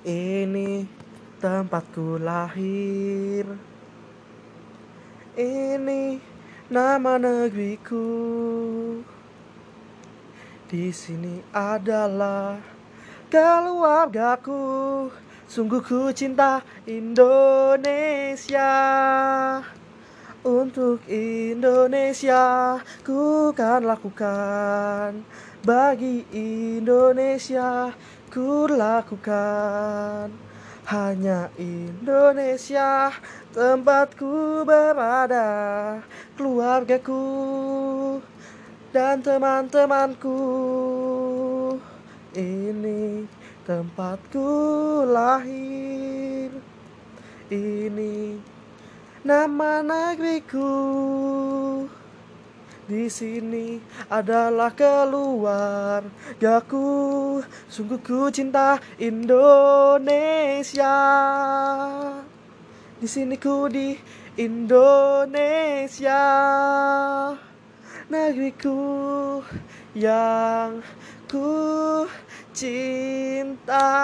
Ini tempatku lahir. Ini nama negeriku. Di sini adalah keluargaku. Sungguh ku cinta Indonesia. Untuk Indonesia ku kan lakukan Bagi Indonesia ku lakukan. Hanya Indonesia tempatku berada Keluargaku dan teman-temanku. Ini tempatku lahir. Ini nama negeriku di sini adalah keluargaku Sungguh ku cinta Indonesia. Di sini ku di Indonesia. Negeriku yang ku cinta